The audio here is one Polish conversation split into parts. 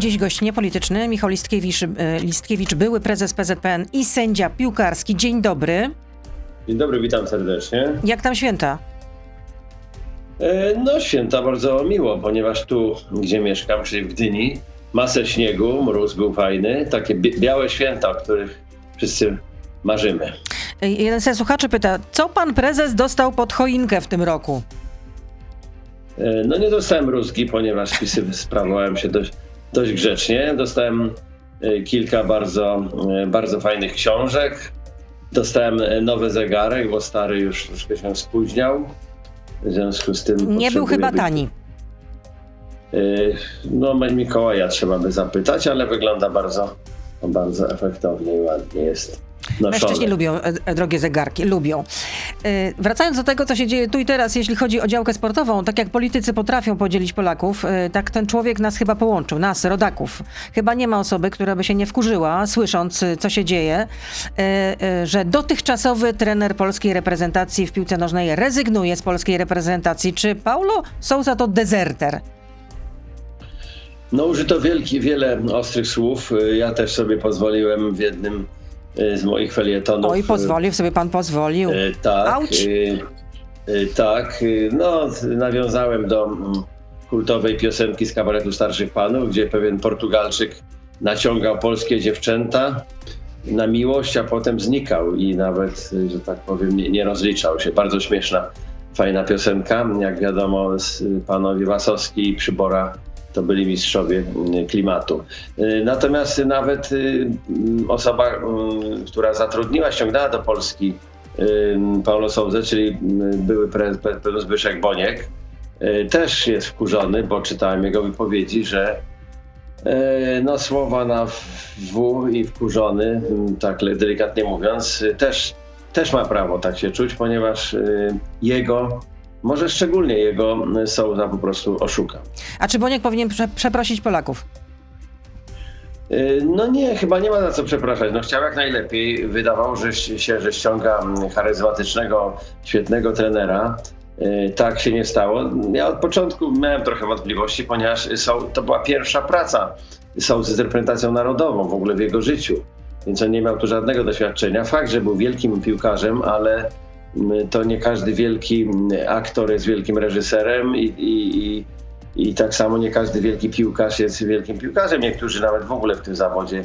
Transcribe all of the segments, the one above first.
Dziś gość niepolityczny, Michał Listkiewicz, e, Listkiewicz, były prezes PZPN i sędzia piłkarski. Dzień dobry. Dzień dobry, witam serdecznie. Jak tam święta? E, no, święta bardzo miło, ponieważ tu, gdzie mieszkam, czyli w Gdyni, masę śniegu, mróz był fajny, takie białe święta, o których wszyscy marzymy. E, jeden ze słuchaczy pyta, co pan prezes dostał pod choinkę w tym roku? E, no nie dostałem rózgi, ponieważ sprawowałem się dość, dość grzecznie. Dostałem kilka bardzo, bardzo fajnych książek. Dostałem nowy zegarek, bo stary już troszkę się spóźniał. W związku z tym. Nie był chyba być... tani. No, Mikołaja trzeba by zapytać, ale wygląda bardzo, bardzo efektownie i ładnie jest. Mężczyźni lubią e, e, drogie zegarki, lubią. E, wracając do tego, co się dzieje tu i teraz, jeśli chodzi o działkę sportową, tak jak politycy potrafią podzielić Polaków, tak ten człowiek nas chyba połączył, nas, rodaków. Chyba nie ma osoby, która by się nie wkurzyła, słysząc, co się dzieje, że dotychczasowy trener polskiej reprezentacji w piłce nożnej rezygnuje z polskiej reprezentacji. Czy Paulo Sousa to dezerter? No użyto wielki, wiele ostrych słów. Ja też sobie pozwoliłem w jednym z moich felietonów. Oj, pozwolił sobie pan pozwolił. Y, tak. Y, tak. No, nawiązałem do mm, kultowej piosenki z kabaretu Starszych Panów, gdzie pewien Portugalczyk naciągał polskie dziewczęta na miłość, a potem znikał i nawet, że tak powiem, nie, nie rozliczał się. Bardzo śmieszna, fajna piosenka. Jak wiadomo, panowie Wasowski i Przybora to byli mistrzowie mm, klimatu. Y, natomiast nawet y, mm, osoba, mm, która zatrudniła, ściągnęła do Polski Paulo Souza, czyli były prezes Zbyszek Boniek, y, też jest wkurzony, bo czytałem jego wypowiedzi, że no, słowa na W i wkurzony, tak delikatnie mówiąc, też, też ma prawo tak się czuć, ponieważ jego może szczególnie jego Souza po prostu oszuka. A czy Boniek powinien prze przeprosić Polaków? Y, no nie, chyba nie ma za co przepraszać. No chciał jak najlepiej. Wydawało że się, że ściąga charyzmatycznego, świetnego trenera. Y, tak się nie stało. Ja od początku miałem trochę wątpliwości, ponieważ to była pierwsza praca Souzy z reprezentacją narodową w ogóle w jego życiu. Więc on nie miał tu żadnego doświadczenia. Fakt, że był wielkim piłkarzem, ale to nie każdy wielki aktor jest wielkim reżyserem i, i, i, tak samo nie każdy wielki piłkarz jest wielkim piłkarzem. Niektórzy nawet w ogóle w tym zawodzie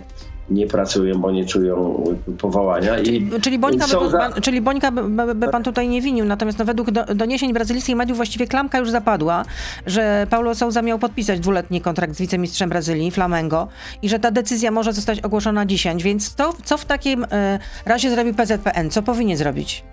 nie pracują, bo nie czują powołania. Czyli, I czyli Bońka, by, za... pan, czyli Bońka by, by, pan tutaj nie winił, natomiast no, według do, doniesień brazylijskich mediów właściwie klamka już zapadła, że Paulo Souza miał podpisać dwuletni kontrakt z wicemistrzem Brazylii, Flamengo i że ta decyzja może zostać ogłoszona dzisiaj, więc to, co w takim y, razie zrobił PZPN? Co powinien zrobić?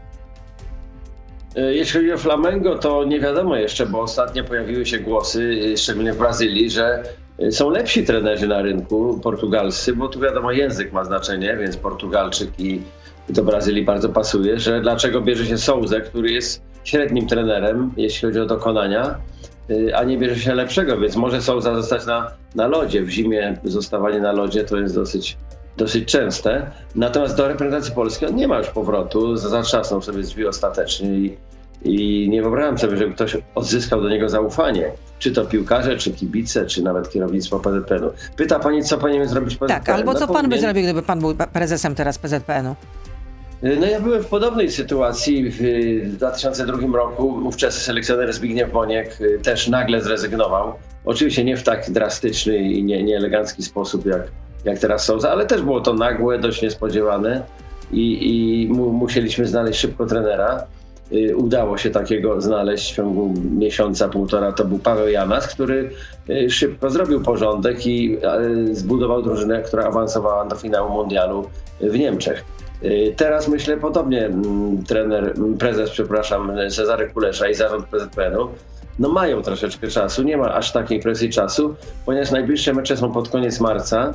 E, jeśli chodzi o Flamengo, to nie wiadomo jeszcze, bo ostatnio pojawiły się głosy, e, szczególnie w Brazylii, że e, są lepsi trenerzy na rynku portugalscy, bo tu wiadomo język ma znaczenie, więc Portugalczyk i do Brazylii bardzo pasuje, że dlaczego bierze się Souza, który jest średnim trenerem, jeśli chodzi o dokonania, a nie bierze się lepszego, więc może Souza zostać na, na lodzie. W zimie zostawanie na lodzie to jest dosyć dosyć częste. Natomiast do reprezentacji Polski on nie ma już powrotu, zatrzasnął sobie drzwi ostatecznie i, i nie wyobrażam sobie, żeby ktoś odzyskał do niego zaufanie. Czy to piłkarze, czy kibice, czy nawet kierownictwo PZPN-u. Pyta pani, co powinien zrobić PZPN? Tak, albo no, co pan powinien... by zrobił, gdyby pan był prezesem teraz PZPN-u? No ja byłem w podobnej sytuacji w 2002 roku. Ówczesny selekcjoner Zbigniew Boniek y, też nagle zrezygnował. Oczywiście nie w tak drastyczny i nie, nieelegancki sposób jak jak teraz są, ale też było to nagłe, dość niespodziewane i, i mu, musieliśmy znaleźć szybko trenera. Y, udało się takiego znaleźć w ciągu miesiąca, półtora. To był Paweł Janas, który y, szybko zrobił porządek i y, zbudował drużynę, która awansowała do finału mundialu w Niemczech. Teraz myślę podobnie mm, trener, mm, prezes, przepraszam, Cezary Kulesza i zarząd PZPN-u no mają troszeczkę czasu, nie ma aż takiej presji czasu, ponieważ najbliższe mecze są pod koniec marca,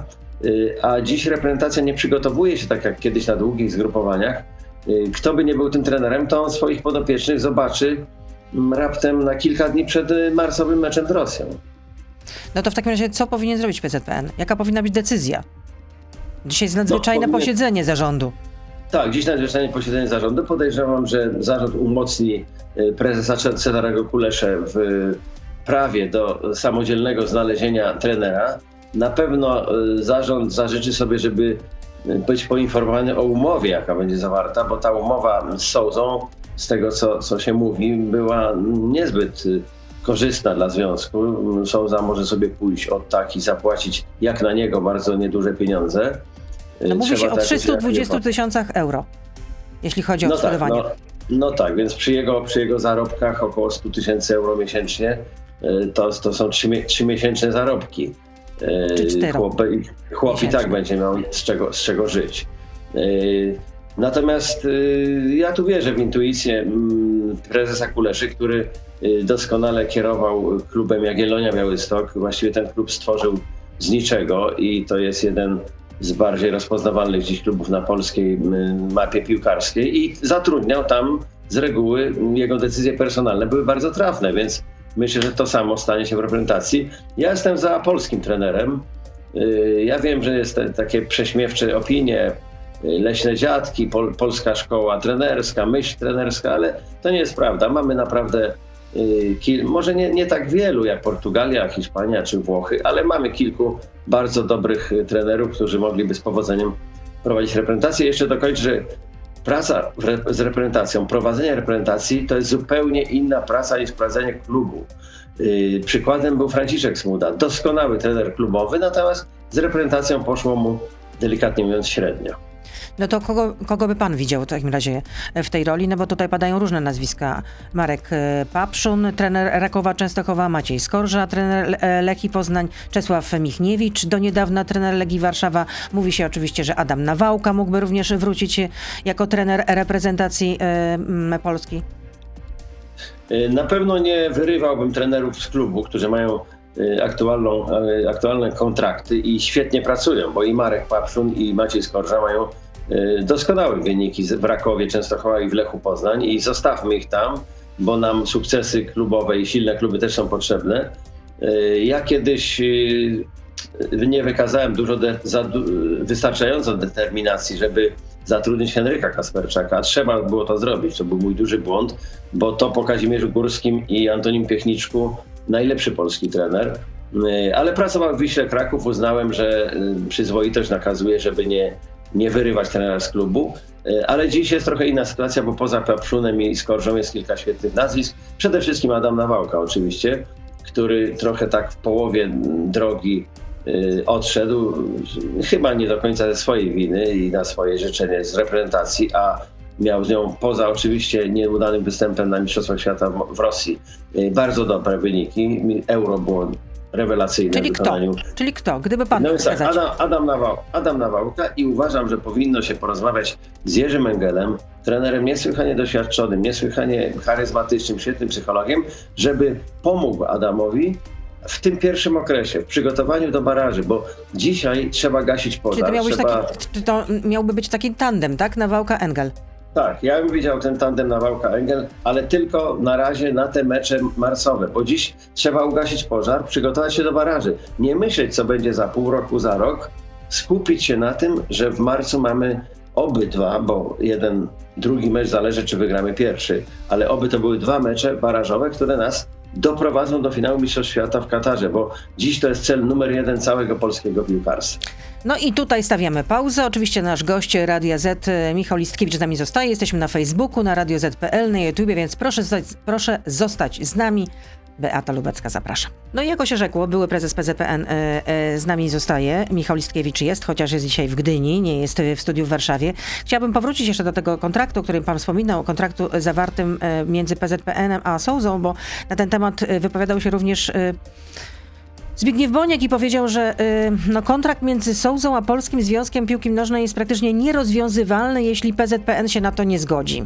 a dziś reprezentacja nie przygotowuje się tak jak kiedyś na długich zgrupowaniach. Y, kto by nie był tym trenerem, to on swoich podopiecznych zobaczy mm, raptem na kilka dni przed y, marcowym meczem z Rosją. No to w takim razie co powinien zrobić PZPN? Jaka powinna być decyzja? Dzisiaj jest nadzwyczajne no, powinien... posiedzenie zarządu. Tak, dziś nadzwyczajne posiedzenie zarządu. Podejrzewam, że zarząd umocni prezesa Cezarego Kuleszę w prawie do samodzielnego znalezienia trenera Na pewno y, zarząd zażyczy sobie, żeby być poinformowany o umowie, jaka będzie zawarta, bo ta umowa z Sołzą, z tego co, co się mówi, była niezbyt korzystna dla związku. Sołza może sobie pójść od tak i zapłacić jak na niego bardzo nieduże pieniądze. No mówi się o 320 tysiącach euro, jeśli chodzi o no odszkodowanie. Tak, no, no, tak, więc przy jego, przy jego zarobkach około 100 tysięcy euro miesięcznie to, to są trzy, miesięczne zarobki. Y, chłop, chłop i tak będzie miał z czego, z czego żyć. Y, natomiast ja tu wierzę w intuicję mm, prezesa Kuleszy, który doskonale kierował klubem Jagiellonia Białystok. Właściwie ten klub stworzył z niczego i to jest jeden z bardziej rozpoznawalnych dziś klubów na polskiej mapie piłkarskiej i zatrudniał tam z reguły jego decyzje personalne były bardzo trafne, więc myślę, że to samo stanie się w reprezentacji. Ja jestem za polskim trenerem. Y, ja wiem, że jest takie prześmiewcze opinie, y, leśne dziadki, pol, polska szkoła trenerska, myśl trenerska, ale to nie jest prawda. Mamy naprawdę Y, może nie, nie tak wielu jak Portugalia, Hiszpania czy Włochy, ale mamy kilku bardzo dobrych trenerów, którzy mogliby z powodzeniem prowadzić reprezentację. Jeszcze dokończę, praca z reprezentacją, prowadzenie reprezentacji to jest zupełnie inna praca niż prowadzenie klubu. Y, przykładem był Franciszek Smuda, doskonały trener klubowy, natomiast z reprezentacją poszło mu delikatnie mówiąc średnio. No to kogo, kogo by pan widział w takim razie w tej roli? No bo tutaj padają różne nazwiska. Marek e, Papszun, trener Rakowa Częstochowa, Maciej Skorża, trener e, Leki Poznań, Czesław Michniewicz, do niedawna trener Legii Warszawa. Mówi się oczywiście, że Adam Nawałka mógłby również wrócić jako trener reprezentacji e, Polski. Na pewno nie wyrywałbym trenerów z klubu, którzy mają aktualną, aktualne kontrakty i świetnie pracują, bo i Marek Papszun i Maciej Skorża mają doskonałe wyniki w Rakowie, Częstochowa i w Lechu Poznań i zostawmy ich tam, bo nam sukcesy klubowe i silne kluby też są potrzebne. Y, ja kiedyś y, nie wykazałem dużo de, za, wystarczająco determinacji, żeby zatrudnić Henryka Kasperczaka. Trzeba było to zrobić. To był mój duży błąd, bo to po Kazimierzu Górskim i Antonim Piechniczku najlepszy polski trener. Ale pracował w Wiśle Kraków. Uznałem, że przyzwoitość nakazuje, żeby nie nie wyrywać trenera z klubu. E, ale dziś jest trochę inna sytuacja, bo poza Papszunem i Skorżą jest kilka świetnych nazwisk. Przede wszystkim Adam Nawałka oczywiście, który trochę tak w połowie drogi e, odszedł, chyba nie do końca ze swojej winy i na swoje życzenie z reprezentacji, a miał z nią, poza oczywiście nieudanym występem na Mistrzostwach Świata w Rosji, e, bardzo dobre wyniki. Euro było rewelacyjne Czyli wykonaniu. Kto? Czyli kto? Gdyby pan no tak, Adam, Adam, Nawał, Adam Nawałka i uważam, że powinno się porozmawiać z Jerzym Engelem, trenerem niesłychanie doświadczonym, niesłychanie charyzmatycznym, świetnym psychologiem, żeby pomógł Adamowi w tym pierwszym okresie, w przygotowaniu do baraży, bo dzisiaj trzeba gasić pożar. Czyli to, trzeba... taki, to miałby być taki tandem, tak? Nawałka-Engel. Tak, ja bym widział ten tandem na Wałka Engel, ale tylko na razie na te mecze marcowe, bo dziś trzeba ugasić pożar, przygotować się do baraży. Nie myśleć, co będzie za pół roku, za rok, skupić się na tym, że w marcu mamy obydwa, bo jeden, drugi mecz zależy, czy wygramy pierwszy, ale oby to były dwa mecze barażowe, które nas doprowadzą do finału Mistrzostw Świata w Katarze, bo dziś to jest cel numer jeden całego polskiego piłkarstwa. No i tutaj stawiamy pauzę. Oczywiście nasz gość Radia Z, Michał Listkiewicz z nami zostaje. Jesteśmy na Facebooku, na Radio Z.pl, na YouTube, więc proszę, proszę zostać z nami. Beata Lubecka, zapraszam. No i jako się rzekło, były prezes PZPN e, e, z nami zostaje. Michał Listkiewicz jest, chociaż jest dzisiaj w Gdyni, nie jest w studiu w Warszawie. Chciałabym powrócić jeszcze do tego kontraktu, o którym pan wspominał, kontraktu zawartym e, między PZPN-em a Sołzą, bo na ten temat e, wypowiadał się również... E, Zbigniew Boniek i powiedział, że no, kontrakt między Sołzą a Polskim Związkiem Piłki Nożnej jest praktycznie nierozwiązywalny, jeśli PZPN się na to nie zgodzi.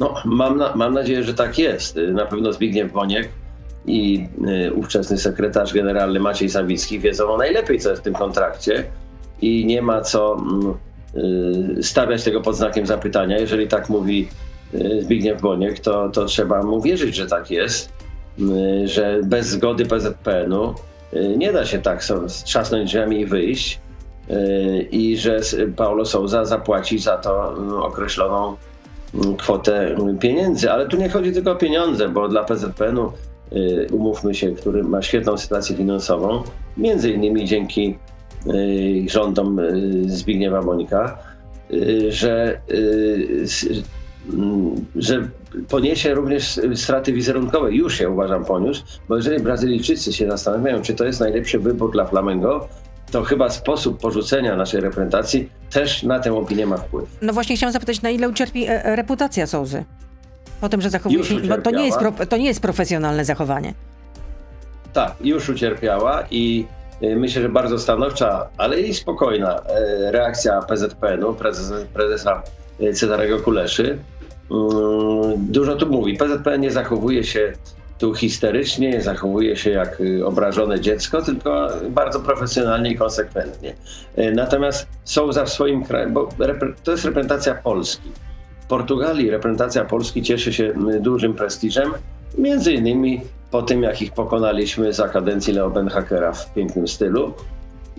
No, mam, na, mam nadzieję, że tak jest. Na pewno Zbigniew Boniek i y, ówczesny sekretarz generalny Maciej Sawicki wiedzą najlepiej, co jest w tym kontrakcie i nie ma co y, stawiać tego pod znakiem zapytania. Jeżeli tak mówi y, Zbigniew Boniek, to, to trzeba mu wierzyć, że tak jest Y, że bez zgody PZPN-u y, nie da się tak trzasnąć drzwiami i wyjść y, i że Paulo Souza zapłaci za to określoną kwotę pieniędzy. Ale tu nie chodzi tylko o pieniądze, bo dla PZPN-u umówmy się, który ma świetną sytuację finansową, między innymi dzięki rządom Zbigniewa Bonika, że, że poniesie również straty wizerunkowe. Już się uważam poniósł, bo jeżeli Brazylijczycy się zastanawiają, czy to jest najlepszy wybór dla Flamengo, to chyba sposób porzucenia naszej reprezentacji też na tę opinię ma wpływ. No właśnie chciałam zapytać, na ile ucierpi e, e, reputacja Souzy? Po tym, że zachowuje się... To nie, jest pro, to nie jest profesjonalne zachowanie. Tak, już ucierpiała i e, myślę, że bardzo stanowcza, ale i spokojna reakcja PZPN-u, prezesa, prezesa Cezarego Kuleszy. Mm, dużo tu mówi. PZPN nie zachowuje się tu histerycznie, zachowuje się jak y, obrażone dziecko, tylko bardzo profesjonalnie i konsekwentnie. Y, natomiast są za swoim krajem, bo to jest reprezentacja Polski. W Portugalii reprezentacja Polski cieszy się y, dużym prestiżem, między innymi po tym, jak ich pokonaliśmy za kadencji Leo Benhakera w pięknym stylu.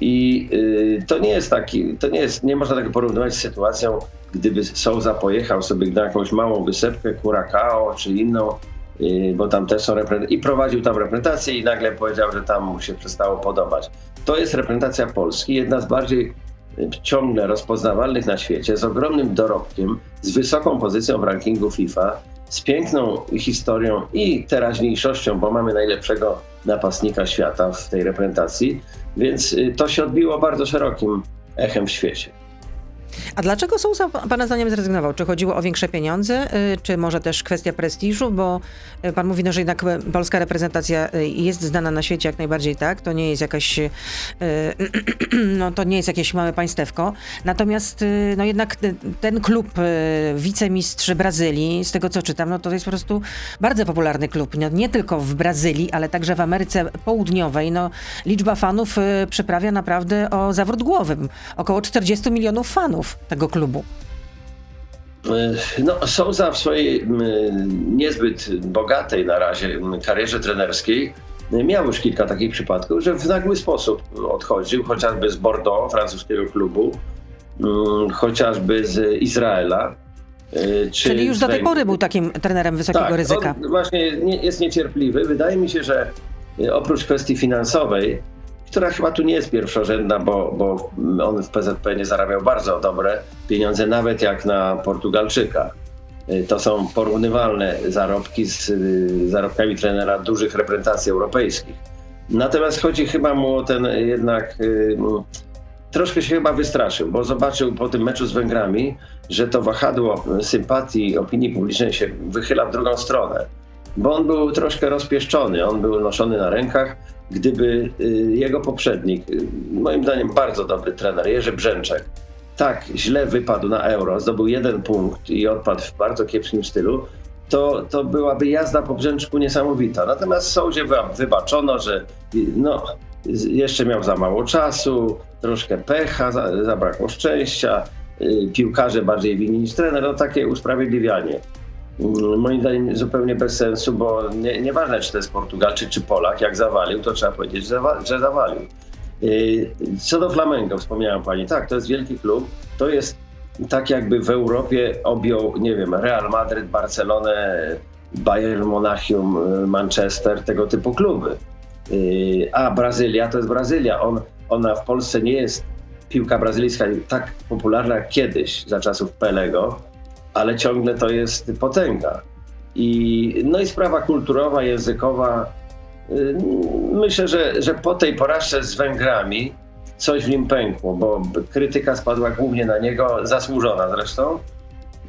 I to nie jest taki, to nie jest, nie można tego porównywać z sytuacją, gdyby Souza pojechał sobie na jakąś małą wysepkę, Curacao czy inną bo tam też są reprezentacje. I prowadził tam reprezentację i nagle powiedział, że tam mu się przestało podobać. To jest reprezentacja Polski, jedna z bardziej y, ciągle rozpoznawalnych na świecie, z ogromnym dorobkiem, z wysoką pozycją w rankingu FIFA, z piękną historią i teraźniejszością, bo mamy najlepszego napastnika świata w tej reprezentacji, więc y, to się odbiło bardzo szerokim echem w świecie. A dlaczego Sousa Pana zdaniem zrezygnował? Czy chodziło o większe pieniądze, y, czy może też kwestia prestiżu? Bo y, Pan mówi, no, że jednak polska reprezentacja y, jest znana na świecie jak najbardziej tak. To nie jest jakaś, no to nie jest jakieś małe państewko. Natomiast no jednak ten klub wicemistrz Brazylii, z tego co czytam, no to jest po prostu bardzo popularny klub. No, nie tylko w Brazylii, ale także w Ameryce Południowej. No, liczba fanów przeprawia naprawdę o zawrót głowy. Około 40 milionów fanów tego klubu? No, Souza w swojej niezbyt bogatej na razie karierze trenerskiej miał już kilka takich przypadków, że w nagły sposób odchodził, chociażby z Bordeaux, francuskiego klubu, chociażby z Izraela. E, Czyli już do tej pory był takim trenerem wysokiego tak, ryzyka. właśnie jest niecierpliwy. Wydaje mi się, że e, oprócz kwestii finansowej, która chyba tu nie jest pierwszorzędna, bo, bo on w PZP nie zarabiał bardzo dobre pieniądze, nawet jak na Portugalczyka. Y, to są porównywalne zarobki z y, zarobkami trenera dużych reprezentacji europejskich. Natomiast chodzi chyba mu o ten jednak. Y, troszkę się chyba wystraszył, bo zobaczył po tym meczu z Węgrami, że to wahadło sympatii opinii publicznej się wychyla w drugą stronę. Bo on był troszkę rozpieszczony, on był noszony na rękach, gdyby y, jego poprzednik, y, moim zdaniem bardzo dobry trener, Jerzy Brzęczek, tak źle wypadł na euro, zdobył jeden punkt i odpadł w bardzo kiepskim stylu, to, to byłaby jazda po Brzęczku niesamowita. Natomiast sądzie wybaczono, że y, no, jeszcze miał za mało czasu, troszkę pecha, zabrakło szczęścia, piłkarze bardziej winni niż trener, no takie usprawiedliwianie. Mm, moim zdaniem zupełnie bez sensu, bo nie, nieważne czy to jest Portugalczyk czy Polak, jak zawalił, to trzeba powiedzieć, że, że zawalił. Y, co do Flamengo, wspomniałem pani, tak, to jest wielki klub, to jest tak jakby w Europie objął, nie wiem, Real Madryt, Barcelonę, Bayern Monachium, Manchester, tego typu kluby. Y, a Brazylia to jest Brazylia. On, ona w Polsce nie jest piłka brazylijska tak popularna jak kiedyś, za czasów Pelego ale ciągle to jest potęga. I, no i sprawa kulturowa, językowa. Y, myślę, że, że po tej porażce z Węgrami coś w nim pękło, bo krytyka spadła głównie na niego, zasłużona zresztą.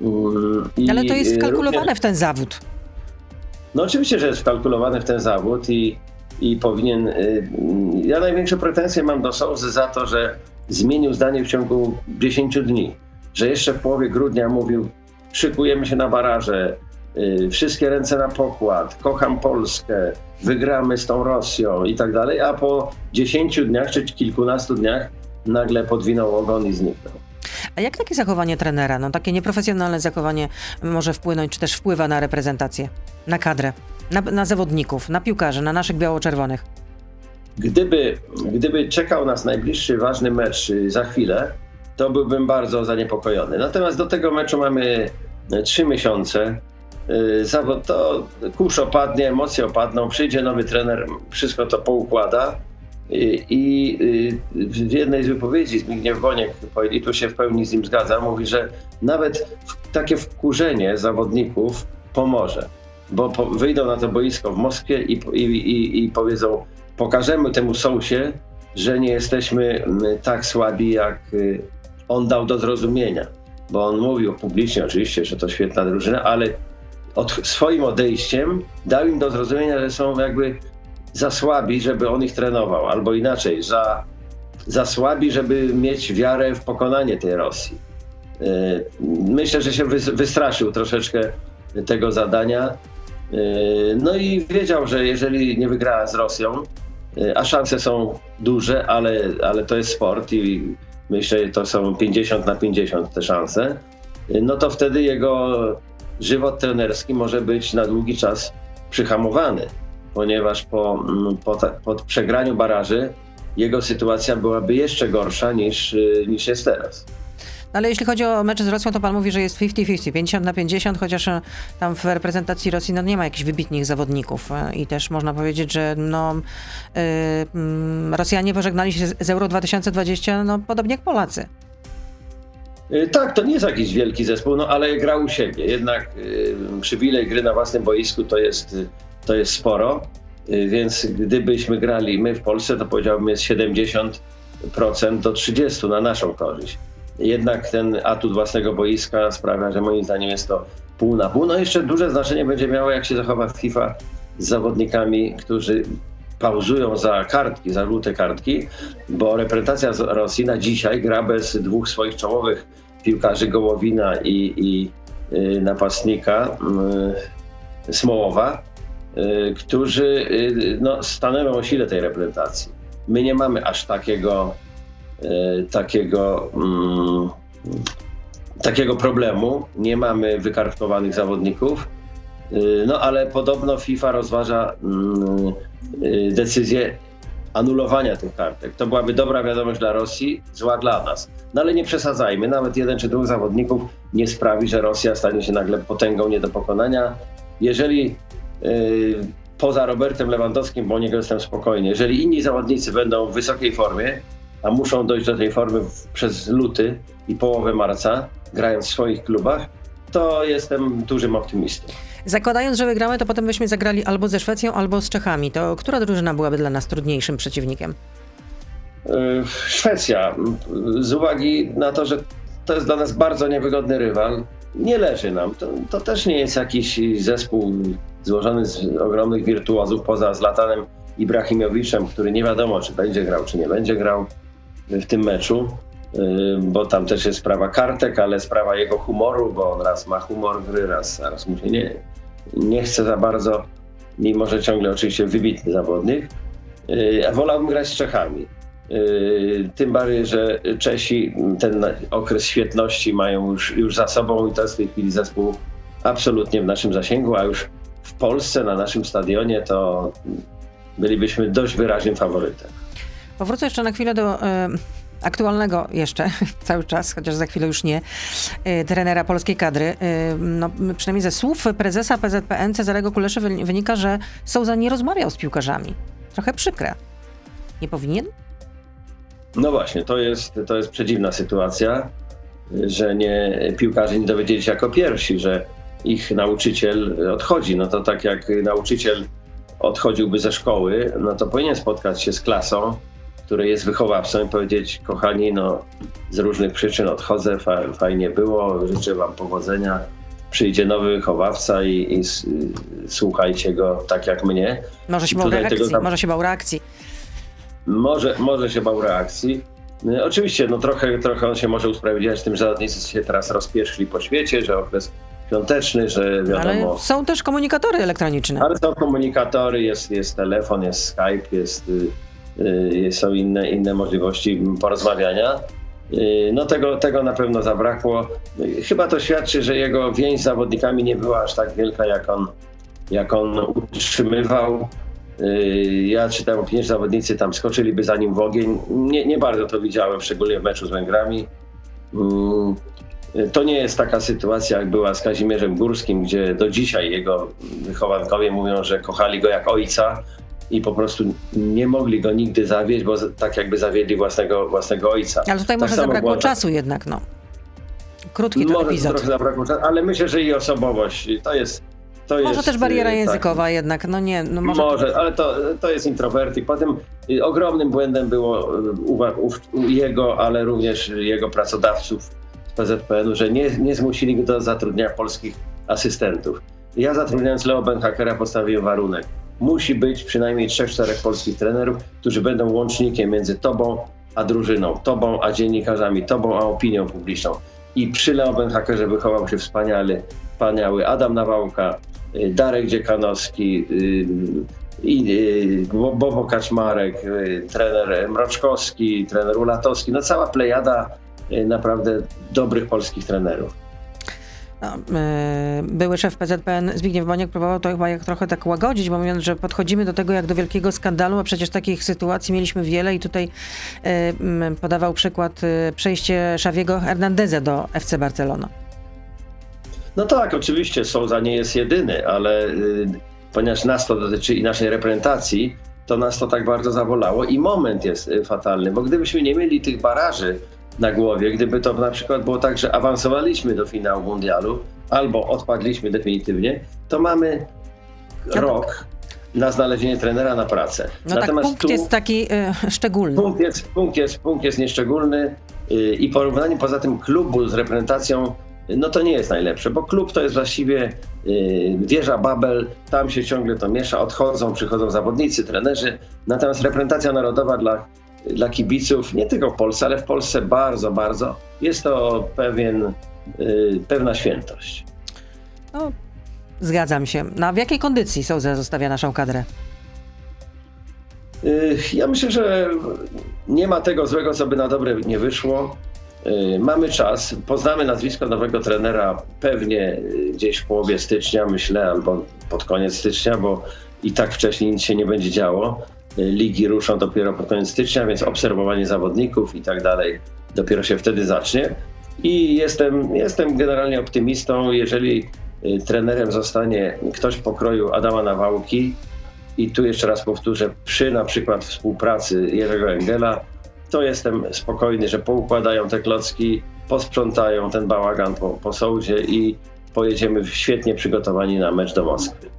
Mm, I ale to jest wkalkulowane również... w ten zawód. No oczywiście, że jest wkalkulowane w ten zawód i, i powinien... Y, ja największe pretensje mam do Sołzy za to, że zmienił zdanie w ciągu 10 dni. Że jeszcze w połowie grudnia mówił, szykujemy się na baraże, y, wszystkie ręce na pokład, kocham Polskę, wygramy z tą Rosją i tak dalej, a po 10 dniach czy kilkunastu dniach nagle podwinął ogon i zniknął. A jak takie zachowanie trenera, no takie nieprofesjonalne zachowanie może wpłynąć, czy też wpływa na reprezentację, na kadrę, na, na zawodników, na piłkarzy, na naszych biało-czerwonych? Gdyby, gdyby czekał nas najbliższy ważny mecz y, za chwilę, to byłbym bardzo zaniepokojony. Natomiast do tego meczu mamy e, trzy miesiące. y, zawod, to kurz opadnie, emocje opadną, przyjdzie nowy trener, wszystko to poukłada. I, i w jednej z wypowiedzi Zbigniew Boniek, i tu się w pełni z nim zgadzam, mówi, że nawet takie wkurzenie zawodników pomoże, bo wyjdą na to boisko w Moskwie i, i, i, i powiedzą, pokażemy temu Sousie, że nie jesteśmy tak słabi, jak on dał do zrozumienia. Bo on mówił publicznie oczywiście, że to świetna drużyna, ale od, swoim odejściem dał im do zrozumienia, że są jakby za słabi, żeby on ich trenował, albo inaczej, za, za słabi, żeby mieć wiarę w pokonanie tej Rosji. Y, myślę, że się wystraszył troszeczkę tego zadania. Y, no i wiedział, że jeżeli nie wygra z Rosją, y, a szanse są duże, ale, ale to jest sport i myślę, że to są 50 na 50 te szanse, no to wtedy jego żywot trenerski może być na długi czas przyhamowany ponieważ po, mm, po, po przegraniu baraży jego sytuacja byłaby jeszcze gorsza niż, y, niż jest teraz. Ale jeśli chodzi o mecze z Rosją, to pan mówi, że jest 50-50, 50 na 50, chociaż e, tam w reprezentacji Rosji no, nie ma jakichś wybitnych zawodników. E, I też można powiedzieć, że no, yy, Rosjanie pożegnali się z Euro 2020 no, podobnie jak Polacy. Tak, to nie jest jakiś wielki zespół, no ale grał u siebie. Jednak yy, przywilej gry na własnym boisku to jest to jest sporo, y, więc gdybyśmy grali my w Polsce, to powiedziałbym jest 70% do 30% na naszą korzyść. Jednak ten atut własnego boiska sprawia, że moim zdaniem jest to pół na pół. No jeszcze duże znaczenie będzie miało, jak się zachowa FIFA z zawodnikami, którzy pauzują za kartki, za żółte kartki, bo reprezentacja Rosji na dzisiaj gra bez dwóch swoich czołowych piłkarzy Gołowina i, i y, napastnika y, Smołowa Y, którzy y, no, o sile tej reprezentacji. My nie mamy aż takiego, takiego, mm, takiego problemu, nie mamy wykartkowanych zawodników, no ale podobno FIFA rozważa mm, decyzję anulowania tych kartek. To byłaby dobra wiadomość dla Rosji, zła dla nas. No ale nie przesadzajmy, nawet jeden czy dwóch zawodników nie sprawi, że Rosja stanie się nagle potęgą nie do pokonania. Jeżeli Y, poza Robertem Lewandowskim, bo o niego jestem spokojny. Jeżeli inni zawodnicy będą w wysokiej formie, a muszą dojść do tej formy przez luty i połowę marca, grając w swoich klubach, to jestem dużym optymistą. Zakładając, że wygramy, to potem byśmy zagrali albo ze Szwecją, albo z Czechami. To która drużyna byłaby dla nas trudniejszym przeciwnikiem? Y, Szwecja. Z uwagi na to, że to jest dla nas bardzo niewygodny rywal, nie leży nam. To, to też nie jest jakiś zespół złożony z ogromnych wirtuozów, poza Zlatanem Ibrahimowiczem, który nie wiadomo, czy będzie grał, czy nie będzie grał w tym meczu, bo tam też jest sprawa kartek, ale sprawa jego humoru, bo on raz ma humor gry, raz, raz mu się nie, nie chce za bardzo, mimo że ciągle oczywiście wybitny zawodnik. Y, a wolałbym grać z Czechami. Y, tym bardziej, że Czesi ten okres świetności mają już, już za sobą i to jest w tej chwili zespół absolutnie w naszym zasięgu, a już w Polsce na naszym stadionie, to bylibyśmy dość wyraźnym faworytem. Powrócę jeszcze na chwilę do. Y aktualnego jeszcze cały czas, chociaż za chwilę już nie, y, trenera polskiej kadry. Y, no, przynajmniej ze słów prezesa PZPN Cezarego Kuleszy wynika, że Souza nie rozmawiał z piłkarzami. Trochę przykre. Nie powinien? No właśnie, to jest, to jest przedziwna sytuacja, że nie, piłkarze nie dowiedzieli się jako pierwsi, że ich nauczyciel odchodzi. No to tak jak nauczyciel odchodziłby ze szkoły, no to powinien spotkać się z klasą, której jest wychowawcą i powiedzieć, kochani, no z różnych przyczyn odchodzę, fajnie było, życzę wam powodzenia. Przyjdzie nowy wychowawca i, i słuchajcie go tak jak mnie. Może się bał reakcji, tego... może się bał reakcji. Może, może się bał reakcji. No, oczywiście, no trochę, trochę on się może usprawiedliwiać tym, że zawodnicy się teraz rozpieszli po świecie, że okres świąteczny, że wiadomo... Ale są też komunikatory elektroniczne. Ale są komunikatory, jest, jest telefon, jest Skype, jest, yy, są inne, inne możliwości porozmawiania. Yy, no tego, tego na pewno zabrakło. Chyba to świadczy, że jego więź z zawodnikami nie była aż tak wielka, jak on, jak on utrzymywał. Yy, ja czytałem opinię, że zawodnicy tam skoczyliby za nim w ogień. Nie, nie bardzo to widziałem, szczególnie w meczu z Węgrami. To nie jest taka sytuacja, jak była z Kazimierzem Górskim, gdzie do dzisiaj jego wychowankowie mówią, że kochali go jak ojca i po prostu nie mogli go nigdy zawieść, bo tak jakby zawiedli własnego, własnego ojca. Ale tutaj tak może zabrakło czasu jednak, no. Krótki to może epizod. trochę zabrakło czasu, ale myślę, że i osobowość to jest. To może jest, też bariera tak. językowa jednak, no nie, no może. Może, ale to, to jest introwertyk. Potem y, ogromnym błędem było y, u, u, u jego, ale również jego pracodawców z PZPN-u, że nie, nie zmusili go do zatrudnienia polskich asystentów. Ja zatrudniając Leo Benhakera postawiłem warunek. Musi być przynajmniej trzech, czterech polskich trenerów, którzy będą łącznikiem między tobą a drużyną, tobą a dziennikarzami, tobą a opinią publiczną. I przy Leo Benhakerze wychował się wspaniały, wspaniały Adam Nawałka, y, Darek Dziekanowski, y, Bobo Kaczmarek, y, trener Mroczkowski, trener Ulatowski, no cała plejada naprawdę dobrych polskich trenerów. No, były szef PZPN Zbigniew Boniek próbował to chyba jak trochę tak łagodzić, bo mówiąc, że podchodzimy do tego jak do wielkiego skandalu, a przecież takich sytuacji mieliśmy wiele i tutaj podawał przykład przejście Xaviego Hernandeza do FC Barcelona. No tak, oczywiście Souza nie jest jedyny, ale y, ponieważ nas to dotyczy i naszej reprezentacji, to nas to tak bardzo zawolało i moment jest y, fatalny, bo gdybyśmy nie mieli tych baraży na głowie, gdyby to na przykład było tak, że awansowaliśmy do finału mundialu albo odpadliśmy definitywnie, to mamy no rok na znalezienie trenera na pracę. No Natomiast tak, punkt tu, jest taki y, szczególny. Punkt jest, punkt, jest, punkt jest nieszczególny y, i porównanie poza tym klubu z reprezentacją no to nie jest najlepsze, bo klub to jest właściwie yy, wieża Babel, tam się ciągle to miesza, odchodzą, przychodzą zawodnicy, trenerzy, natomiast reprezentacja narodowa dla, dla kibiców, nie tylko w Polsce, ale w Polsce bardzo, bardzo, jest to pewien, yy, pewna świętość. No, zgadzam się. A w jakiej kondycji Souza zostawia naszą kadrę? Yy, ja myślę, że nie ma tego złego, co by na dobre nie wyszło. Y, mamy czas, poznamy nazwisko nowego trenera pewnie y, gdzieś w połowie stycznia, myślę, albo pod koniec stycznia, bo i tak wcześniej nic się nie będzie działo. Y, ligi ruszą dopiero pod koniec stycznia, więc obserwowanie zawodników i tak dalej dopiero się wtedy zacznie. I jestem, jestem generalnie optymistą, jeżeli trenerem zostanie ktoś pokroju Adama Nawałki, i tu jeszcze raz powtórzę, przy na przykład współpracy Jerzego Engela, to jestem spokojny, że poukładają te klocki, posprzątają ten bałagan po, po sołdzie i pojedziemy świetnie przygotowani na mecz do Moskwy.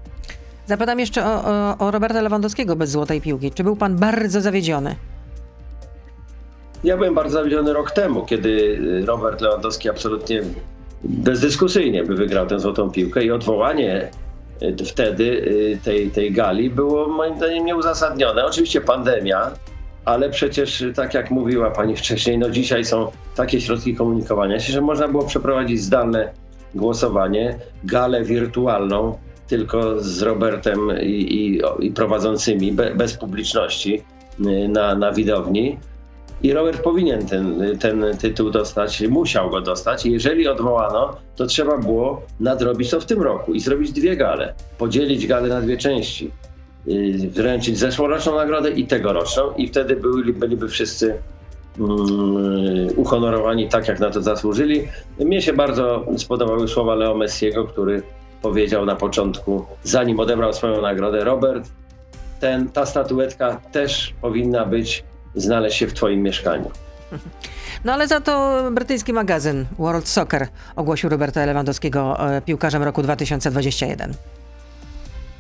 Zapytam jeszcze o, o, o Roberta Lewandowskiego bez złotej piłki. Czy był pan bardzo zawiedziony? Ja byłem bardzo zawiedziony rok temu, kiedy Robert Lewandowski absolutnie bezdyskusyjnie by wygrał tę złotą piłkę i odwołanie y, wtedy y, tej, tej gali było moim zdaniem nieuzasadnione. Oczywiście pandemia ale przecież, tak jak mówiła pani wcześniej, no dzisiaj są takie środki komunikowania się, że można było przeprowadzić zdalne głosowanie, galę wirtualną, tylko z Robertem i, i, i prowadzącymi, be, bez publiczności y, na, na widowni. I Robert powinien ten, ten tytuł dostać, musiał go dostać. Jeżeli odwołano, to trzeba było nadrobić to w tym roku i zrobić dwie gale, podzielić galę na dwie części Y, wręczyć zeszłoroczną nagrodę i tegoroczną i wtedy byli, byliby wszyscy um, uhonorowani tak, jak na to zasłużyli. Mnie się bardzo spodobały słowa Leo Messiego, który powiedział na początku, zanim odebrał swoją nagrodę, Robert, ten, ta statuetka też powinna być, znaleźć się w twoim mieszkaniu. No ale za to brytyjski magazyn World Soccer ogłosił Roberta Lewandowskiego e, piłkarzem roku 2021.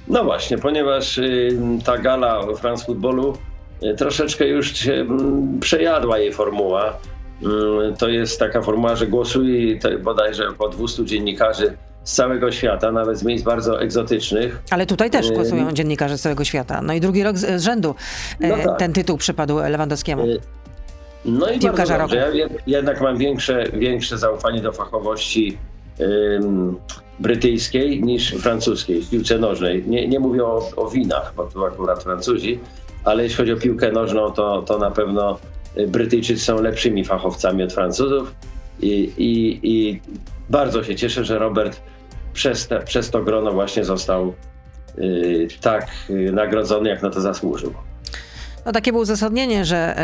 No właśnie, ponieważ y, ta gala France Footballu y, troszeczkę już się mm, przejadła jej formuła. Y, to jest taka formuła, że głosuje bodajże około 200 dziennikarzy z całego świata, nawet z miejsc bardzo egzotycznych. Ale tutaj też głosują dziennikarze z całego świata. No i drugi rok z, rzędu no tak. ten tytuł przypadł Lewandowskiemu. No i bardzo dobrze. Ja jednak mam większe, większe zaufanie do fachowości brytyjskiej niż francuskiej w piłce nożnej. Nie, nie mówię o, o winach, bo tu akurat Francuzi, ale jeśli chodzi o piłkę nożną, to, to na pewno y, Brytyjczycy są lepszymi fachowcami od Francuzów i, i, i bardzo się cieszę, że Robert przez, te, przez to grono właśnie został y, tak y, nagrodzony, jak na to zasłużył. No takie było uzasadnienie, że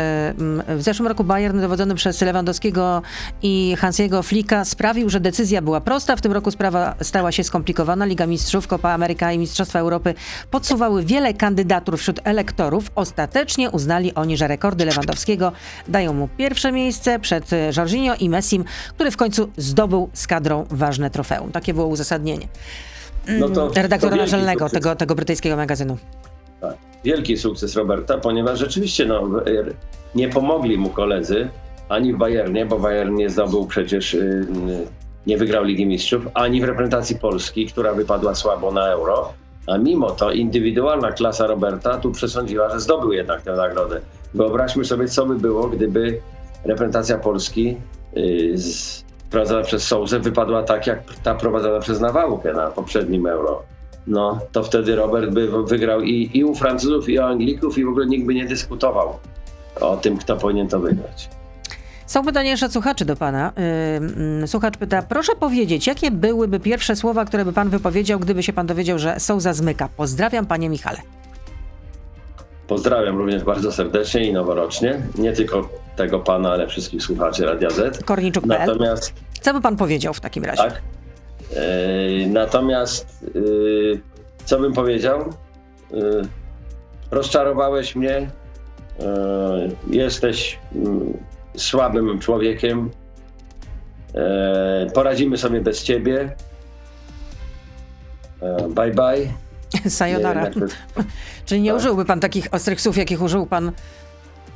w zeszłym roku Bayern dowodzony przez Lewandowskiego i Hansiego Flika sprawił, że decyzja była prosta. W tym roku sprawa stała się skomplikowana. Liga Mistrzów, Copa Ameryka i Mistrzostwa Europy podsuwały wiele kandydatur wśród elektorów. Ostatecznie uznali oni, że rekordy Lewandowskiego dają mu pierwsze miejsce przed Jorginho i Messim, który w końcu zdobył z kadrą ważne trofeum. Takie było uzasadnienie. No to, redaktora to naczelnego tego, tego brytyjskiego magazynu. Tak. Wielki sukces Roberta, ponieważ rzeczywiście no, nie pomogli mu koledzy ani w Bayernie, bo Bayern nie zdobył przecież, y, nie wygrał Ligi Mistrzów, ani w reprezentacji Polski, która wypadła słabo na Euro. A mimo to indywidualna klasa Roberta tu przesądziła, że zdobył jednak tę nagrodę. Wyobraźmy sobie, co by było, gdyby reprezentacja Polski y, prowadzona przez Souzę wypadła tak, jak ta prowadzona przez Nawałkę na poprzednim Euro no to wtedy Robert by wygrał i, i u Francuzów, i u Anglików, i w ogóle nikt by nie dyskutował o tym, kto powinien to wygrać. Są pytania jeszcze słuchaczy do pana. Słuchacz pyta, proszę powiedzieć, jakie byłyby pierwsze słowa, które by pan wypowiedział, gdyby się pan dowiedział, że Souza zmyka? Pozdrawiam, panie Michale. Pozdrawiam również bardzo serdecznie i noworocznie. Nie tylko tego pana, ale wszystkich słuchaczy Radia Z. Korniczuk.pl. Natomiast... Co by pan powiedział w takim razie? Tak. Natomiast co bym powiedział? Rozczarowałeś mnie. Jesteś słabym człowiekiem. Poradzimy sobie bez ciebie. Bye bye. Sayonara. Czyli nie tak. użyłby pan takich ostrych słów, jakich użył pan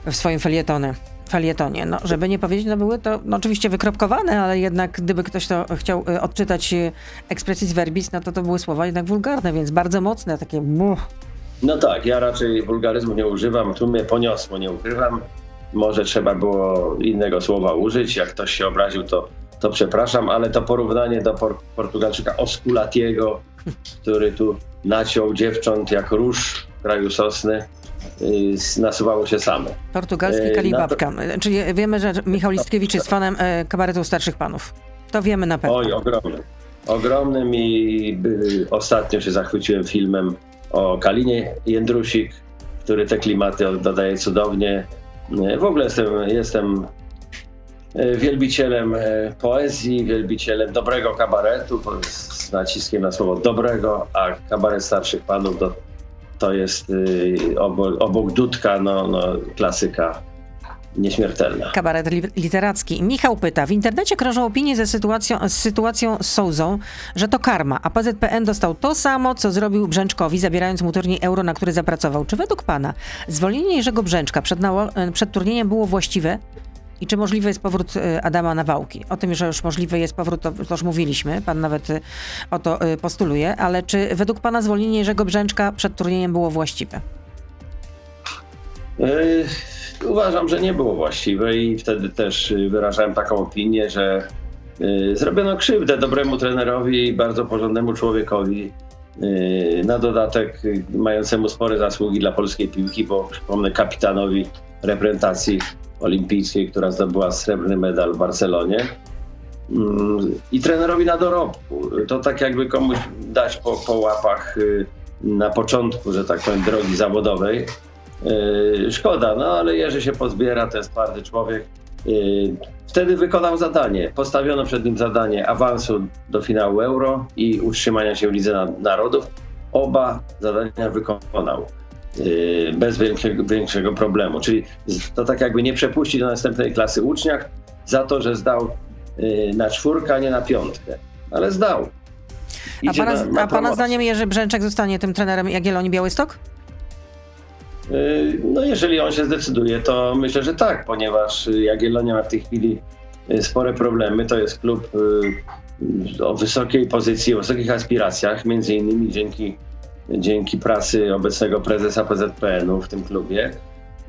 w swoim felietonie felietonie. No, żeby nie powiedzieć, no były to no, oczywiście wykropkowane, ale jednak gdyby ktoś to chciał y, odczytać y, expressis verbis, no to to były słowa jednak wulgarne, więc bardzo mocne, takie muh. No tak, ja raczej wulgaryzmu nie używam, tu mnie poniosło, nie ukrywam. Może trzeba było innego słowa użyć, jak ktoś się obraził, to, to przepraszam, ale to porównanie do por Portugalczyka Osculatiego, który tu naciął dziewcząt jak róż w kraju sosny, nasuwało się same. Portugalski y, kalibabka. To... Czyli wiemy, że Michał Listkiewicz jest fanem kabaretu starszych panów. To wiemy na pewno. Oj, ogromny. Ogromnym i ostatnio się zachwyciłem filmem o Kalinie Jędrusik, który te klimaty dodaje cudownie. Y, w ogóle jestem, jestem wielbicielem poezji, wielbicielem dobrego kabaretu, z naciskiem na słowo dobrego, a kabaret starszych panów do to jest y, obok, obok Dudka no, no, klasyka nieśmiertelna. Kabaret literacki. Michał pyta, w internecie krążą opinie ze sytuacją, z sytuacją z Souzą, że to karma, a PZPN dostał to samo, co zrobił Brzęczkowi, zabierając mu turniej euro, na który zapracował. Czy według pana zwolnienie Jerzego Brzęczka przed, przed turniejem było właściwe? I czy możliwy jest powrót y, Adama Nawałki? O tym, że już możliwy jest powrót, to, już mówiliśmy. Pan nawet y, o to y, postuluje. Ale czy według pana zwolnienie Jerzego Brzęczka przed turniejem było właściwe? Uważam, że nie było właściwe i wtedy też wyrażałem taką opinię, że zrobiono krzywdę dobremu trenerowi i bardzo porządnemu człowiekowi. Na dodatek mającemu spore zasługi dla polskiej piłki, bo przypomnę kapitanowi reprezentacji olimpijskiej, która zdobyła srebrny medal w Barcelonie. Mm, I trenerowi na dorobku. To tak jakby komuś dać po, po łapach y, na początku, że tak powiem, drogi zawodowej. Y, szkoda, no ale Jerzy się pozbiera, to jest twardy człowiek. Y, wtedy wykonał zadanie. Postawiono przed nim zadanie awansu do finału Euro i utrzymania się w Lidze Narodów. Oba zadania wykonał. Y, bez większego, większego problemu. Czyli to tak jakby nie przepuścić do następnej klasy uczniach za to, że zdał y, na czwórkę, a nie na piątkę. Ale zdał. a pana, na, na a pana zdaniem Jerzy Brzęczek zostanie tym trenerem Jagiellonii Białystok? Y, no jeżeli on się zdecyduje, to myślę, że tak, ponieważ Jagiellonia ma w tej chwili spore problemy. To jest klub o wysokiej pozycji, o wysokich aspiracjach, między innymi dzięki dzięki pracy obecnego prezesa PZPN-u w tym klubie.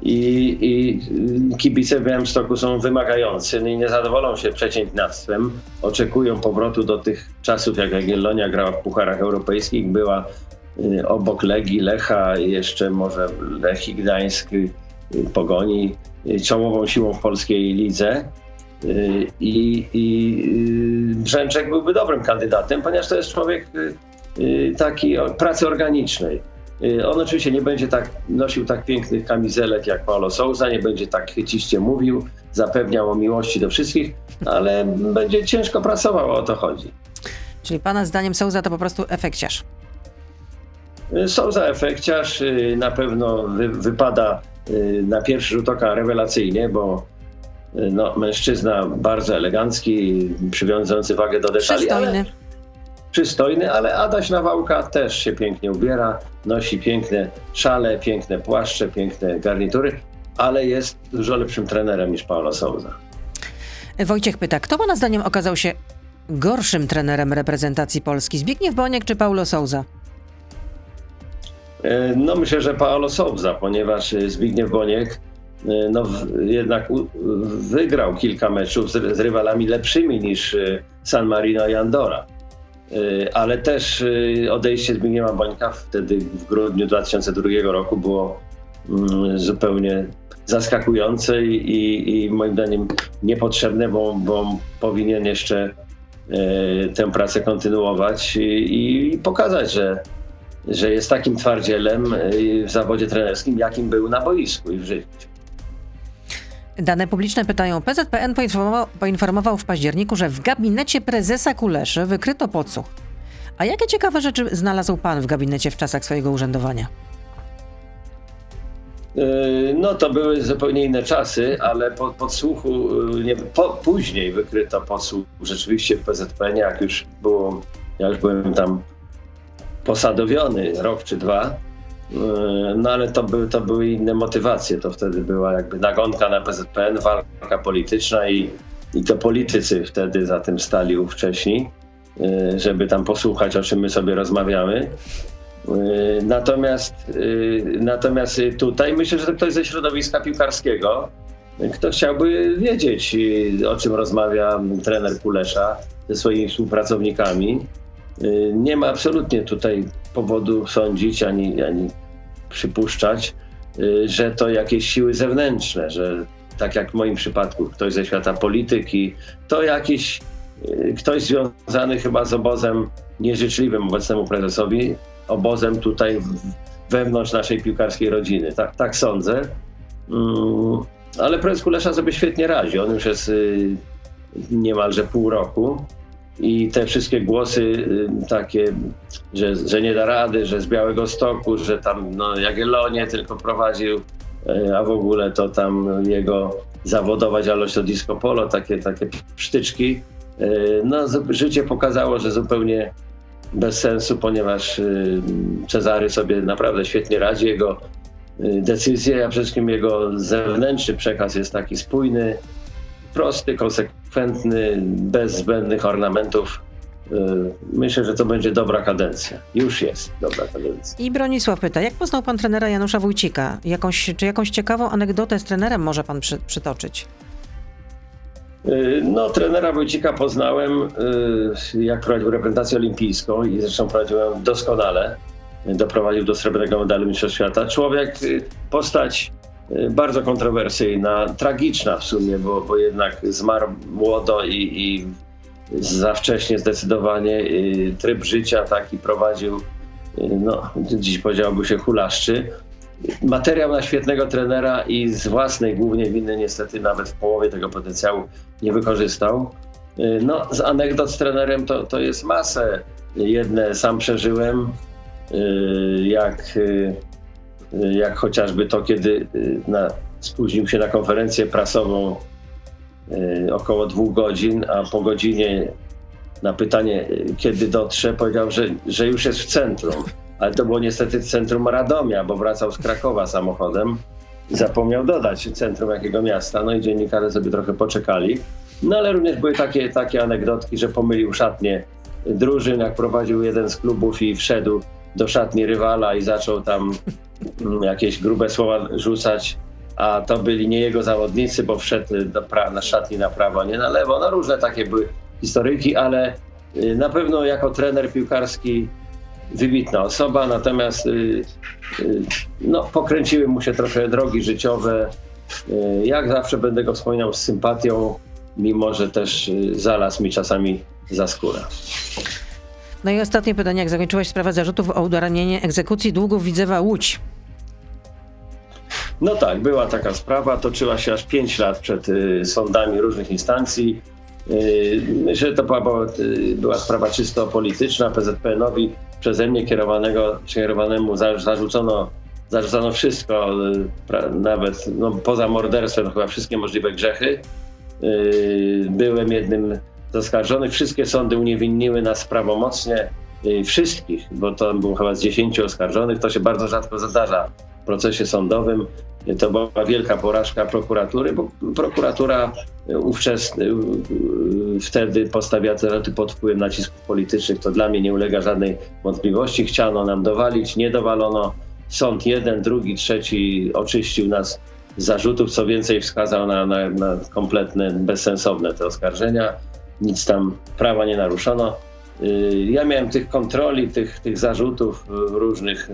I, i kibice w Białymstoku są wymagający no i nie zadowolą się przeciętniactwem. Oczekują powrotu do tych czasów, jak Jagiellonia grała w pucharach europejskich, była y, obok Legii, Lecha, jeszcze może Lech Gdańsk, y, Pogoni, y, czołową siłą w polskiej lidze. I, i Brzęczek byłby dobrym kandydatem, ponieważ to jest człowiek Y, takiej pracy organicznej. Y, on oczywiście nie będzie tak nosił tak pięknych kamizelek jak Paulo Souza, nie będzie tak chyciście mówił, zapewniał o miłości do wszystkich, ale będzie ciężko pracował, o to chodzi. Czyli pana zdaniem Souza to po prostu efekciarz? Y, Souza efekciarz y, na pewno wy, wypada na pierwszy rzut oka rewelacyjnie, bo no, mężczyzna bardzo elegancki, przywiązujący wagę do detali. Przystojny. Ale przystojny, ale Adaś Nawałka też się pięknie ubiera, nosi piękne szale, piękne płaszcze, piękne garnitury, ale jest dużo lepszym trenerem niż Paulo Souza. Wojciech pyta, kto pana zdaniem okazał się gorszym trenerem reprezentacji Polski? Zbigniew Boniek czy Paulo Souza? E, no myślę, że Paulo Souza, ponieważ Zbigniew Boniek e, no, jednak wygrał kilka meczów z, rywalami lepszymi niż e, San Marino i Andora. Y, ale też y, odejście Zbigniewa Bońka wtedy w grudniu 2002 roku było mm, zupełnie zaskakujące i, i moim zdaniem niepotrzebne, bo, bo powinien jeszcze y, tę pracę kontynuować i, i pokazać, że, że jest takim twardzielem w zawodzie trenerskim, jakim był na boisku i w życiu. Dane publiczne pytają. PZPN poinformował, poinformował w październiku, że w gabinecie prezesa Kuleszy wykryto podsłuch. A jakie ciekawe rzeczy znalazł pan w gabinecie w czasach swojego urzędowania? Yy, no to były zupełnie inne czasy, ale po podsłuchu, yy, nie, po, później wykryto podsłuch rzeczywiście w PZPN, jak już było, ja już byłem tam posadowiony rok czy dwa, no ale to, były to były inne motywacje. To wtedy była jakby nagonka na PZPN, walka polityczna i, i to politycy wtedy za tym stali ówcześni, yy, żeby tam posłuchać, o czym my sobie rozmawiamy. Yy, natomiast, natomiast tutaj myślę, że to ktoś ze środowiska piłkarskiego, kto chciałby wiedzieć, o czym rozmawia trener Kulesza ze swoimi współpracownikami. Nie ma absolutnie tutaj powodu sądzić ani, ani przypuszczać, y, że to jakieś siły zewnętrzne, że tak jak w moim przypadku ktoś ze świata polityki, to jakiś y, ktoś związany chyba z obozem nieżyczliwym obecnemu prezesowi, obozem tutaj wewnątrz naszej piłkarskiej rodziny. Tak, tak sądzę. Mm, ale prezes Kulesza sobie świetnie radzi. On już jest y, niemalże pół roku i te wszystkie głosy y, takie, że, że nie da rady, że z Białego Stoku, że tam no, Jagiellonie tylko prowadził, y, a w ogóle to tam jego zawodowa działalność to disco polo, takie, takie sztyczki. Y, no, życie pokazało, że zupełnie bez sensu, ponieważ Cezary sobie naprawdę świetnie radzi. Jego decyzje, a przede wszystkim jego zewnętrzny przekaz jest taki spójny, prosty, konsekwentny, bez zbędnych ornamentów. Y, myślę, że to będzie dobra kadencja. Już jest dobra kadencja. I Bronisław pyta, jak poznał pan trenera Janusza Wójcika? Jakąś, czy jakąś ciekawą anegdotę z trenerem może pan przy, przytoczyć? Y, no, trenera Wójcika poznałem, y, jak prowadził reprezentację olimpijską i zresztą prowadziłem doskonale. Doprowadził do srebrnego medalu Mistrzostw Świata. Człowiek, postać bardzo kontrowersyjna, tragiczna w sumie, bo, bo jednak zmarł młodo i, i za wcześnie zdecydowanie. Y, tryb życia taki prowadził, y, no, dziś powiedziałby się hulaszczy. Materiał na świetnego trenera i z własnej głównie winy niestety nawet w połowie tego potencjału nie wykorzystał. No, z anegdot z trenerem to, to jest masę. Jedne sam przeżyłem, jak jak chociażby to, kiedy y, na, spóźnił się na konferencję prasową y, około dwóch godzin, a po godzinie na pytanie, y, kiedy dotrze, powiedział, że, że już jest w centrum. Ale to było niestety centrum Radomia, bo wracał z Krakowa samochodem. Zapomniał dodać centrum jakiego miasta, no i dziennikarze sobie trochę poczekali. No ale również były takie, takie anegdotki, że pomylił szatnie drużyn, jak prowadził jeden z klubów i wszedł do szatni rywala i zaczął tam mm, jakieś grube słowa rzucać, a to byli nie jego zawodnicy, bo wszedł do pra- na szatni na prawo, nie na lewo. No różne takie były historyjki, ale y, na pewno jako trener piłkarski wybitna osoba, natomiast y, y, no, pokręciły mu się trochę drogi życiowe. Jak zawsze będę go wspominał z sympatią, mimo że też zalazł mi czasami za skórę. No i ostatnie pytanie, jak zakończyłaś sprawę zarzutów o udaranienie egzekucji długów Widzewa Łódź? No tak, była taka sprawa, toczyła się aż 5 lat przed y, sądami różnych instancji. Y, myślę, że to była, y, była sprawa czysto polityczna. PZPN-owi przeze mnie kierowanego, kierowanemu zarzucono, zarzucono wszystko, pra, nawet no, poza morderstwem, chyba wszystkie możliwe grzechy. Byłem jednym z oskarżonych. Wszystkie sądy uniewinniły nas prawomocnie wszystkich, bo to było chyba z 10 oskarżonych. To się bardzo rzadko zdarza procesie sądowym. To była wielka porażka prokuratury, bo prokuratura ówczesny wtedy postawiła zarzuty pod wpływem nacisków politycznych. To dla mnie nie ulega żadnej wątpliwości. Chciano nam dowalić, nie dowalono. Sąd jeden, drugi, trzeci oczyścił nas z zarzutów, co więcej wskazał na, na, na kompletne, bezsensowne te oskarżenia. Nic tam prawa nie naruszono. Y, ja miałem tych kontroli, tych, tych zarzutów różnych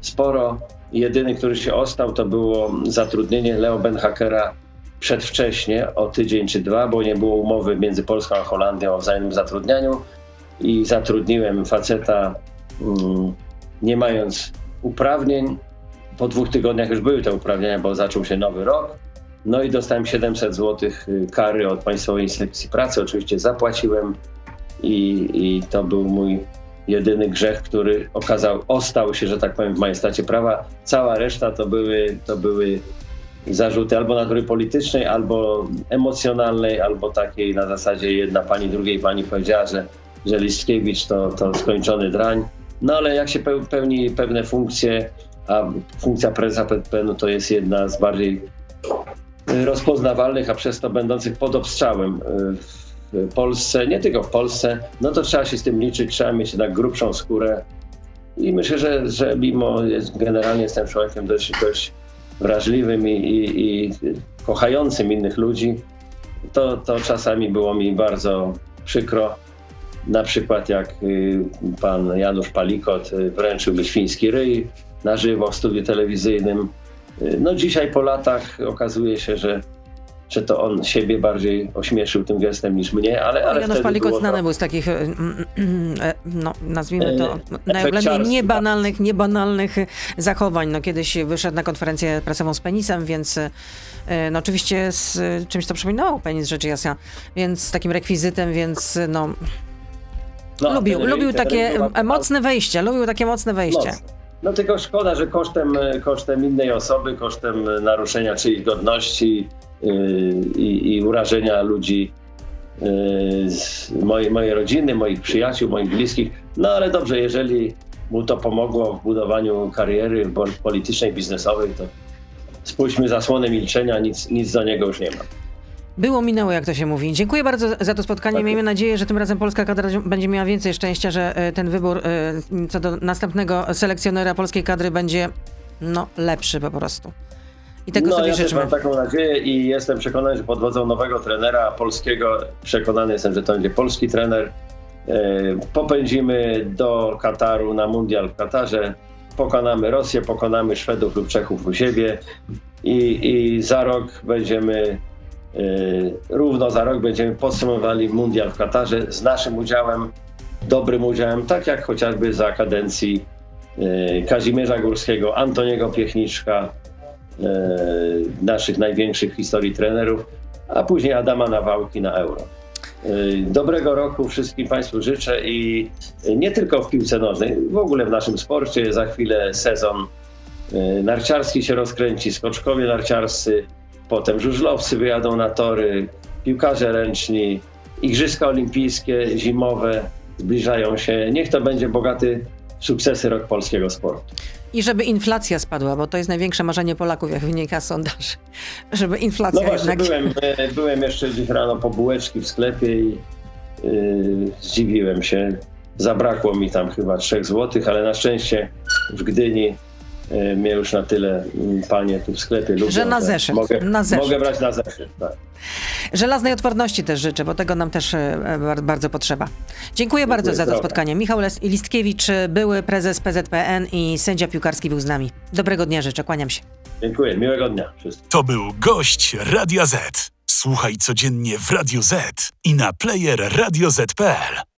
sporo. Jedyny, który się ostał, to było zatrudnienie Leo Benhakera przedwcześnie, o tydzień czy dwa, bo nie było umowy między Polską a Holandią o wzajemnym zatrudnianiu i zatrudniłem faceta mm, nie mając uprawnień. Po dwóch tygodniach już były te uprawnienia, bo zaczął się nowy rok. No i dostałem 700 zł y, kary od Państwowej Inspekcji Pracy. Oczywiście zapłaciłem i, i to był mój jedyny grzech, który okazał, ostał się, że tak powiem, w majestacie prawa. Cała reszta to były, to były zarzuty albo natury politycznej, albo emocjonalnej, albo takiej na zasadzie jedna pani drugiej pani powiedziała, że, że Listkiewicz to, to skończony drań. No ale jak się pełni pewne funkcje, a funkcja prezesa PPN-u to jest jedna z bardziej rozpoznawalnych, a przez to będących pod obstrzałem w Polsce, nie tylko w Polsce, no to trzeba się z tym liczyć, trzeba mieć jednak grubszą skórę. I myślę, że, że mimo jest, generalnie jestem człowiekiem dość, dość wrażliwym i, i, i kochającym innych ludzi, to, to czasami było mi bardzo przykro. Na przykład jak y, pan Janusz Palikot y, wręczył mi świński ryj na żywo w studiu telewizyjnym. No dzisiaj po latach okazuje się, że że to on siebie bardziej ośmieszył tym gestem niż mnie, ale, ale Janusz Palikot znany to... był z takich, e, e, no, nazwijmy to, najogólniej niebanalnych, niebanalnych zachowań. No, kiedyś wyszedł na konferencję prasową z penisem, więc e, no, oczywiście z czymś to przypominało penis, rzecz jasna, więc z takim rekwizytem, więc no... no lubił, lubił takie mocne wejście, lubił takie mocne wejście. Mocne. No tylko szkoda, że kosztem, kosztem innej osoby, kosztem naruszenia czyjejś godności, i, i urażenia ludzi mojej, mojej rodziny, moich przyjaciół, moich bliskich. No ale dobrze, jeżeli mu to pomogło w budowaniu kariery politycznej, biznesowej, to spójrzmy zasłonę milczenia, nic, nic do niego już nie ma. Było, minęło, jak to się mówi. Dziękuję bardzo za to spotkanie. Tak. Miejmy nadzieję, że tym razem polska kadra będzie miała więcej szczęścia, że e, ten wybór e, co do następnego selekcjonera polskiej kadry będzie no, lepszy po prostu. I tego no, sobie ja życzmy. mam taką nadzieję i jestem przekonany, że pod wodzą nowego trenera polskiego, przekonany jestem, że to będzie polski trener. E, popędzimy do Kataru na mundial w Katarze, pokonamy Rosję, pokonamy Szwedów lub Czechów u siebie i, i za rok będziemy, równo za rok będziemy podsumowali mundial w Katarze z naszym udziałem, dobrym udziałem, tak jak chociażby za kadencji e, Kazimierza Górskiego, Antoniego Piechniczka, E, naszych największych w historii trenerów, a później Adama Nawałki na Euro. Dobrego roku wszystkim Państwu życzę i nie tylko w piłce nożnej, w ogóle w naszym sporcie. Za chwilę sezon narciarski się rozkręci, skoczkowie narciarscy, potem żużlowcy wyjadą na tory, piłkarze ręczni, Igrzyska Olimpijskie zimowe zbliżają się. Niech to będzie bogaty sukcesy rok polskiego sportu. I żeby inflacja spadła, bo to jest największe marzenie Polaków, jak wynika z sondaży. Żeby inflacja no właśnie, jednak... byłem, e, byłem jeszcze dziś rano po bułeczki w sklepie i yy, zdziwiłem się. Zabrakło mi tam chyba 3 złotych, ale na szczęście w Gdyni mnie już na tyle mm, panie tu w sklepie lubią. Że na zeszyt. Mogę, na zeszyt. mogę brać na zeszyt, tak. Żelaznej odporności też życzę, bo tego nam też e, bardzo potrzeba. Dziękuję, Dziękuję bardzo za to spotkanie. Michał Listkiewicz, były prezes PZPN i sędzia piłkarski był z nami. Dobrego dnia życzę, kłaniam się. Dziękuję, miłego dnia wszystkim. To był gość Radia Z. Słuchaj codziennie w Radio Z i na player radioz.pl.